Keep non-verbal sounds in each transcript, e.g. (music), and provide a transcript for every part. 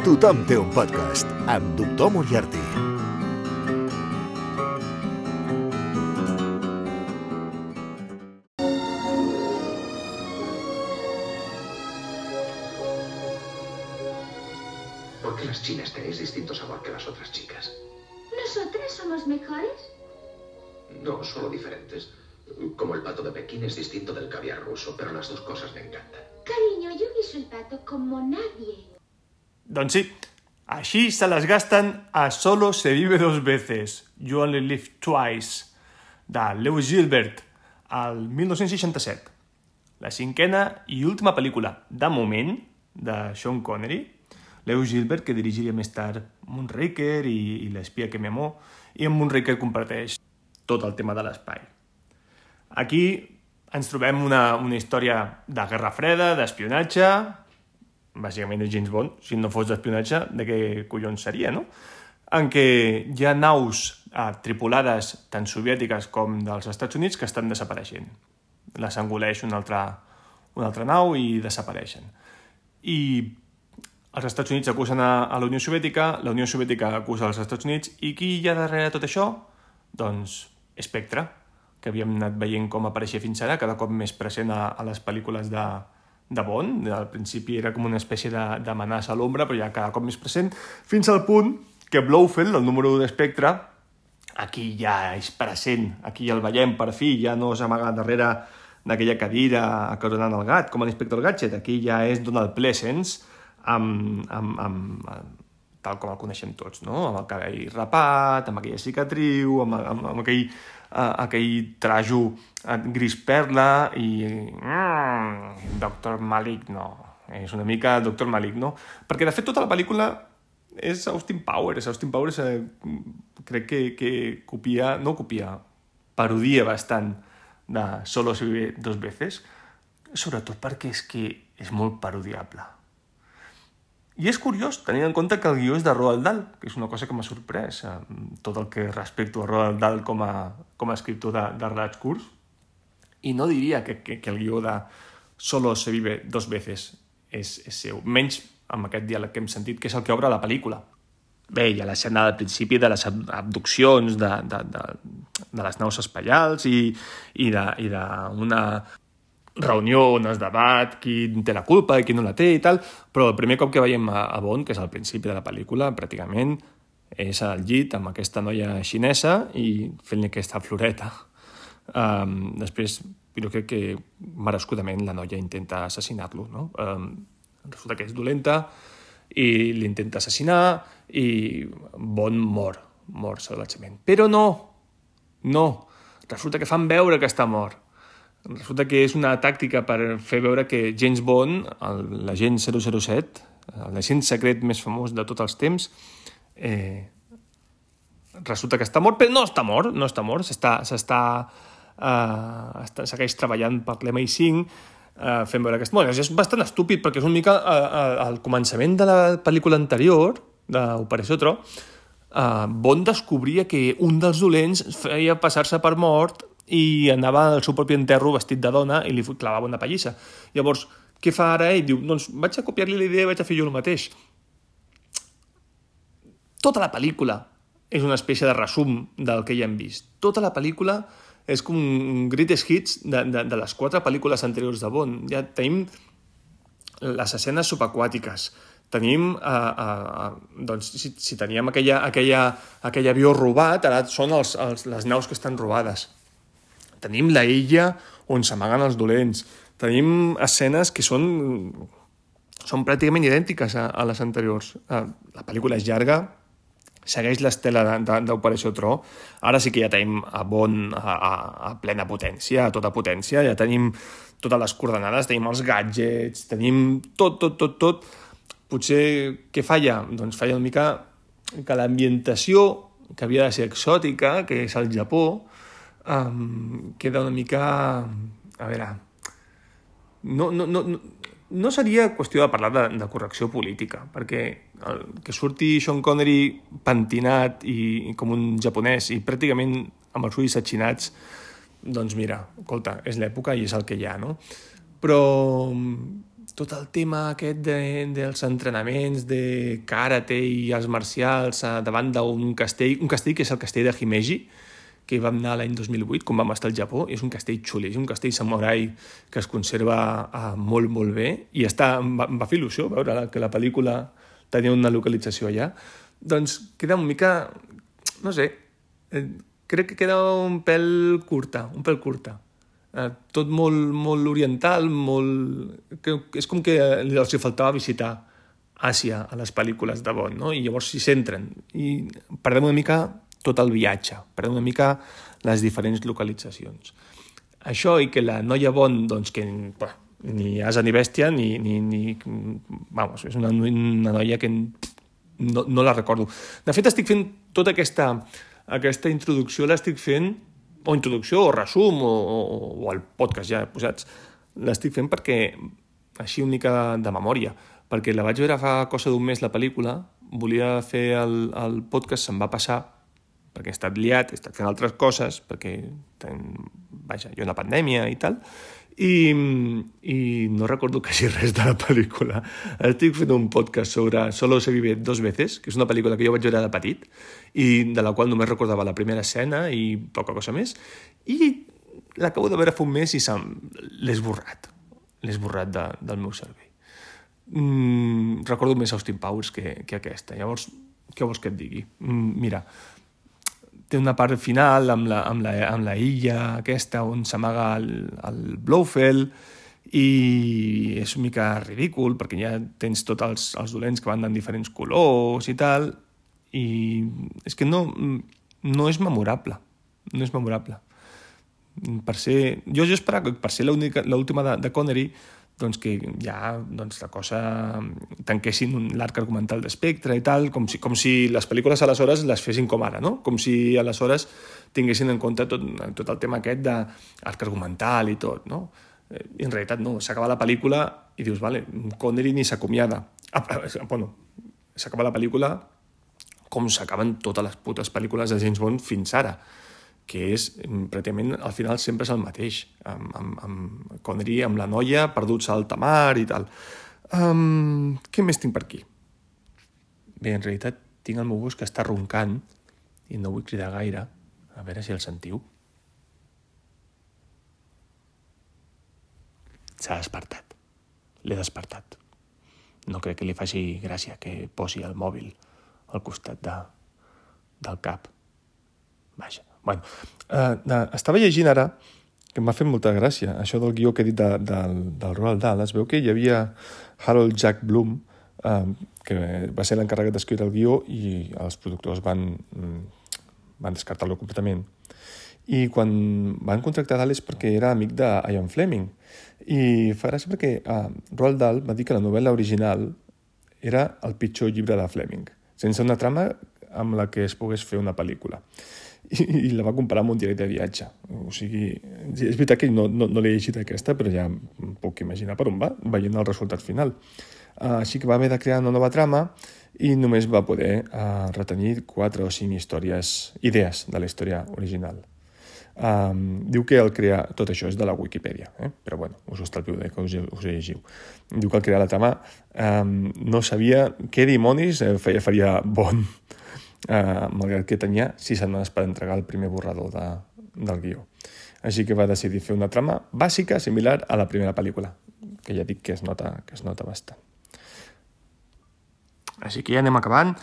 Tothom té un podcast amb Doctor Moriarty. ¿Por qué las chinas tenéis distinto sabor que las otras chicas? ¿Nosotras somos mejores? No, solo diferentes. Como el pato de Pekín es distinto del caviar ruso, pero las dos cosas me encantan. Cariño, yo guiso el pato como nadie. Doncs sí, així se les gasten a Solo se vive dos veces, You Only Live Twice, de Lewis Gilbert, al 1967. La cinquena i última pel·lícula, de moment, de Sean Connery, Lewis Gilbert, que dirigiria més tard Moonraker i, i l'espia que m'amó, i amb Moonraker comparteix tot el tema de l'espai. Aquí ens trobem una, una història de guerra freda, d'espionatge, bàsicament de James Bond, si no fos d'espionatge, de què collons seria, no? En què hi ha naus eh, tripulades tant soviètiques com dels Estats Units que estan desapareixent. Les engoleix una altra, una altra nau i desapareixen. I els Estats Units acusen a, a la Unió Soviètica, la Unió Soviètica acusa als Estats Units, i qui hi ha darrere tot això? Doncs Spectre, que havíem anat veient com apareixia fins ara, cada cop més present a, a les pel·lícules de, de Bond. Al principi era com una espècie d'amenaça a l'ombra, però ja cada cop més present, fins al punt que Blofeld, el número 1 d'Espectre, aquí ja és present, aquí ja el veiem per fi, ja no s'amaga darrere d'aquella cadira acoronant el gat, com a l'inspector Gadget, aquí ja és Donald Pleasence, amb, amb, amb, amb, tal com el coneixem tots, no? amb el cabell rapat, amb aquella cicatriu, amb, amb, amb aquell, uh, aquell trajo gris perla i... Mm, Doctor Maligno. És una mica Doctor Maligno. Perquè, de fet, tota la pel·lícula és Austin Powers. Austin Powers eh, crec que, que copia... No copia, parodia bastant de Solo se vive dos veces, sobretot perquè és que és molt parodiable. I és curiós, tenint en compte que el guió és de Roald Dahl, que és una cosa que m'ha sorprès, eh, tot el que respecto a Roald Dahl com a, com a escriptor de, de relats curts. I no diria que, que, que el guió de Solo se vive dos veces és, és seu, menys amb aquest diàleg que hem sentit, que és el que obre la pel·lícula. Bé, hi ha l'escena del principi de les ab- abduccions de, de, de, de les naus espacials i, i d'una reunió on es debat qui té la culpa i qui no la té i tal, però el primer cop que veiem a, a Bond, que és al principi de la pel·lícula, pràcticament, és al llit amb aquesta noia xinesa i fent-li aquesta floreta. Um, després, jo crec que merescudament la noia intenta assassinar-lo, no? Um, resulta que és dolenta i l'intenta assassinar i Bond mor, mor salvatgement. Però no, no, resulta que fan veure que està mort. Resulta que és una tàctica per fer veure que James Bond, l'agent 007, l'agent secret més famós de tots els temps, eh, resulta que està mort, però no està mort, no està mort, s'està, eh, segueix treballant per l'MI5, eh, fent veure que està mort. És bastant estúpid perquè és una mica eh, eh, al començament de la pel·lícula anterior, d'Operació Tro, eh, Bond descobria que un dels dolents feia passar-se per mort i anava al seu propi enterro vestit de dona i li clavava una pallissa. Llavors, què fa ara ell? Diu, doncs vaig a copiar-li la idea i vaig a fer jo el mateix. Tota la pel·lícula és una espècie de resum del que ja hem vist. Tota la pel·lícula és com un greatest hits de, de, de les quatre pel·lícules anteriors de Bond. Ja tenim les escenes subaquàtiques, tenim, eh, eh, eh, doncs, si, si teníem aquella, aquella, aquell avió robat, ara són els, els, les naus que estan robades. Tenim la illa on s'amaguen els dolents. Tenim escenes que són, són pràcticament idèntiques a, a les anteriors. Eh, la pel·lícula és llarga, segueix l'estela d'Operació Tro. Ara sí que ja tenim a Bon a, a, a plena potència, a tota potència, ja tenim totes les coordenades, tenim els gadgets, tenim tot, tot, tot, tot. Potser què falla? Doncs falla una mica que l'ambientació, que havia de ser exòtica, que és el Japó, um, queda una mica... A veure... No, no, no, no, no seria qüestió de parlar de, de correcció política, perquè el, que surti Sean Connery pentinat i, i com un japonès i pràcticament amb els ulls atxinats, doncs mira, escolta, és l'època i és el que hi ha, no? Però tot el tema aquest de, dels entrenaments de karate i els marcials davant d'un castell, un castell que és el castell de Himeji, que vam anar l'any 2008, quan vam estar al Japó, és un castell xuli, és un castell samurai que es conserva uh, molt, molt bé, i està, em va, em va fer il·lusió veure que la pel·lícula tenia una localització allà. Doncs queda una mica, no sé, eh, crec que queda un pèl curta, un pèl curta. Eh, tot molt, molt oriental, molt... Que, és com que els faltava visitar Àsia a les pel·lícules de Bond, no? i llavors s'hi centren. I perdem una mica tot el viatge, per una mica les diferents localitzacions. Això i que la noia Bon, doncs, que bah, ni asa ni bèstia, ni, ni, ni... Vamos, és una, una noia que no, no la recordo. De fet, estic fent tota aquesta, aquesta introducció, l'estic fent, o introducció, o resum, o, o, o el podcast ja posats, l'estic fent perquè, així una mica de memòria, perquè la vaig veure fa cosa d'un mes la pel·lícula, volia fer el, el podcast, se'm va passar, perquè he estat liat, he estat fent altres coses, perquè ten, vaja, jo una pandèmia i tal, i, i no recordo quasi res de la pel·lícula. Estic fent un podcast sobre Solo se vive dos veces, que és una pel·lícula que jo vaig veure de petit i de la qual només recordava la primera escena i poca cosa més, i l'acabo de veure fa un mes i l'he esborrat. L'he esborrat de, del meu cervell. Mm, recordo més Austin Powers que, que aquesta. Llavors, què vols que et digui? Mm, mira, té una part final amb la, amb la, amb la illa aquesta on s'amaga el, el Blofeld i és una mica ridícul perquè ja tens tots els, els dolents que van en diferents colors i tal i és que no, no és memorable no és memorable. Per ser, jo, jo esperava que per ser l'última de, de Connery doncs que ja doncs, la cosa tanquessin l'arc argumental d'espectre i tal, com si, com si les pel·lícules aleshores les fessin com ara, no? Com si aleshores tinguessin en compte tot, tot el tema aquest d'arc argumental i tot, no? I eh, en realitat no, s'acaba la pel·lícula i dius, vale, Connery ni s'acomiada. Ah, ah bueno, s'acaba la pel·lícula com s'acaben totes les putes pel·lícules de James Bond fins ara que és, mm, pràcticament, al final sempre és el mateix, amb, amb, amb Connery, amb la noia, perduts a alta mar i tal. Um, què més tinc per aquí? Bé, en realitat tinc el meu gos que està roncant i no vull cridar gaire, a veure si el sentiu. S'ha despertat. L'he despertat. No crec que li faci gràcia que posi el mòbil al costat de, del cap. Vaja. Bueno, eh, estava llegint ara, que m'ha fet molta gràcia, això del guió que he dit de, de, del Roald Dahl. Es veu que hi havia Harold Jack Bloom, eh, que va ser l'encarregat d'escriure el guió i els productors van, mm, van descartar-lo completament. I quan van contractar Dahl és perquè era amic de Ian Fleming. I fa gràcia perquè eh, Roald Dahl va dir que la novel·la original era el pitjor llibre de Fleming, sense una trama amb la que es pogués fer una pel·lícula (laughs) i, i la va comparar amb un diari de viatge. O sigui, és veritat que no, no, no l'he llegit aquesta, però ja puc imaginar per on va, veient el resultat final. Uh, així que va haver de crear una nova trama i només va poder uh, retenir quatre o cinc històries, idees de la història original. Um, diu que el crear... Tot això és de la Wikipedia, eh? però bueno, us ho estalviu de que us, us llegiu. Diu que al crear la trama um, no sabia què dimonis eh, feia, faria bon eh, malgrat que tenia sis setmanes per entregar el primer borrador de, del guió. Així que va decidir fer una trama bàsica similar a la primera pel·lícula, que ja dic que es nota, que es nota bastant. Així que ja anem acabant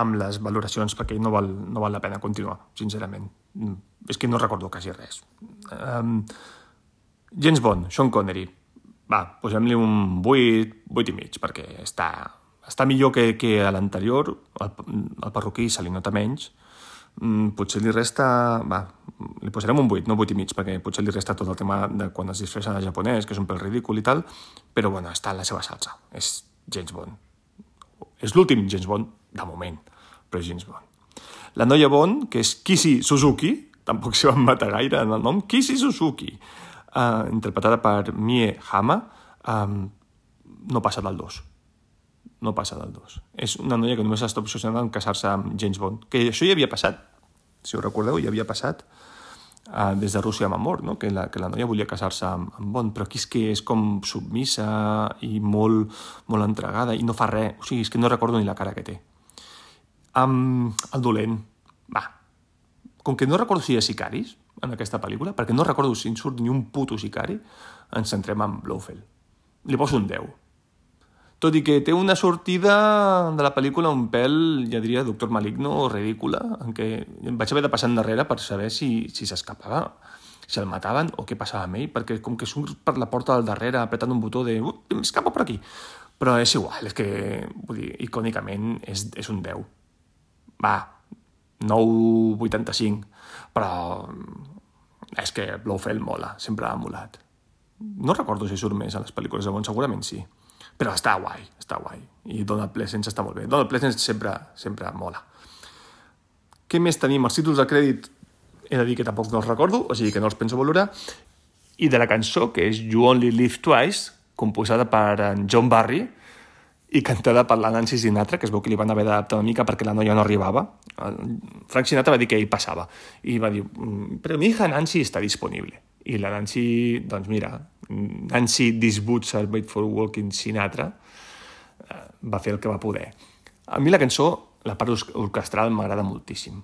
amb les valoracions perquè no val, no val la pena continuar, sincerament. Mm, és que no recordo quasi res. Um, James Bond, Sean Connery. Va, posem-li un 8, 8 i mig, perquè està, està millor que, que a l'anterior, el, el perruquí se li nota menys, mm, potser li resta... Va, li posarem un 8, no 8 i mig, perquè potser li resta tot el tema de quan es disfressa de japonès, que és un pèl ridícul i tal, però bueno, està en la seva salsa. És James Bond. És l'últim James Bond, de moment, però és James Bond. La noia Bond, que és Kishi Suzuki, tampoc s'hi van matar gaire en el nom, Kishi Suzuki, uh, interpretada per Mie Hama, um, no passa del 2 no passa del 2. És una noia que només està obsessionada en casar-se amb James Bond. Que això ja havia passat, si ho recordeu, ja havia passat uh, des de Rússia amb amor, no? que, la, que la noia volia casar-se amb, amb Bond, però aquí és que és com submissa i molt, molt entregada i no fa res, o sigui, és que no recordo ni la cara que té. Um, el dolent, va, com que no recordo si hi ha sicaris en aquesta pel·lícula, perquè no recordo si en surt ni un puto sicari, ens centrem en Blofeld. Li poso un 10. Tot i que té una sortida de la pel·lícula un pèl, ja diria, Doctor Maligno o ridícula, en què em vaig haver de passar endarrere per saber si si s'escapava, si el mataven o què passava amb ell, perquè com que surt per la porta del darrere apretant un botó de uh, escapa per aquí. Però és igual, és que, vull dir, icònicament és, és un 10. Va, 9,85, però és que Blofeld mola, sempre ha molat. No recordo si surt més a les pel·lícules de Bond, segurament sí. Però està guai, està guai. I Donald Pleasence està molt bé. Donald Pleasence sempre, sempre mola. Què més tenim? Els títols de crèdit he de dir que tampoc no els recordo, o sigui que no els penso valorar. I de la cançó, que és You Only Live Twice, composada per en John Barry, i cantada per la Nancy Sinatra, que es veu que li van haver d'adaptar una mica perquè la noia no arribava. Frank Sinatra va dir que ell passava. I va dir, "Mm, però mi hija Nancy està disponible. I la Nancy, doncs mira, Nancy These Boots are made for walking Sinatra, eh, va fer el que va poder. A mi la cançó, la part orquestral, m'agrada moltíssim.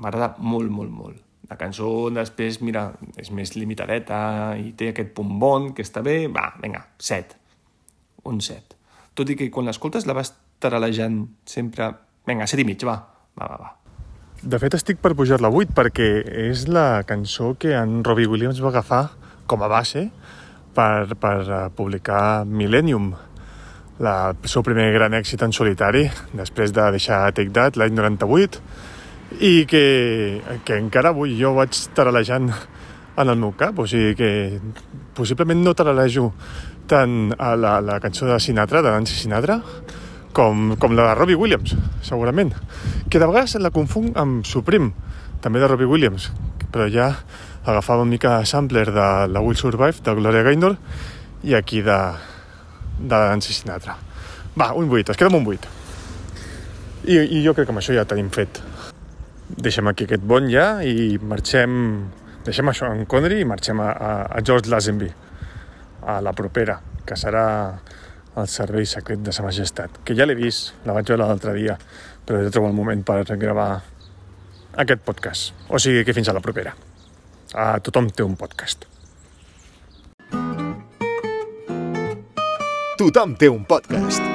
M'agrada molt, molt, molt. La cançó després, mira, és més limitadeta i té aquest punt bon, que està bé. Va, vinga, set. Un set tot i que quan l'escoltes la vas taralejant sempre... Vinga, set i mig, va. Va, va, va. De fet, estic per pujar-la a 8 perquè és la cançó que en Robbie Williams va agafar com a base per, per uh, publicar Millennium, la, el seu primer gran èxit en solitari, després de deixar Take That l'any 98, i que, que encara avui jo vaig taralejant en el meu cap, o sigui que possiblement no taralejo tant a la, la cançó de Sinatra, de Nancy Sinatra, com, com la de Robbie Williams, segurament. Que de vegades la confonc amb Supreme, també de Robbie Williams, però ja agafava una mica sampler de la Will Survive, de Gloria Gaynor, i aquí de, de Nancy Sinatra. Va, un 8, es queda amb un 8. I, I jo crec que amb això ja tenim fet. Deixem aquí aquest bon ja i marxem... Deixem això en Connery i marxem a, a, a George Lazenby a la propera, que serà el servei secret de sa majestat, que ja l'he vist, la vaig veure l'altre dia, però ja trobo el moment per gravar aquest podcast. O sigui que fins a la propera. A tothom té un podcast. Tothom té un podcast.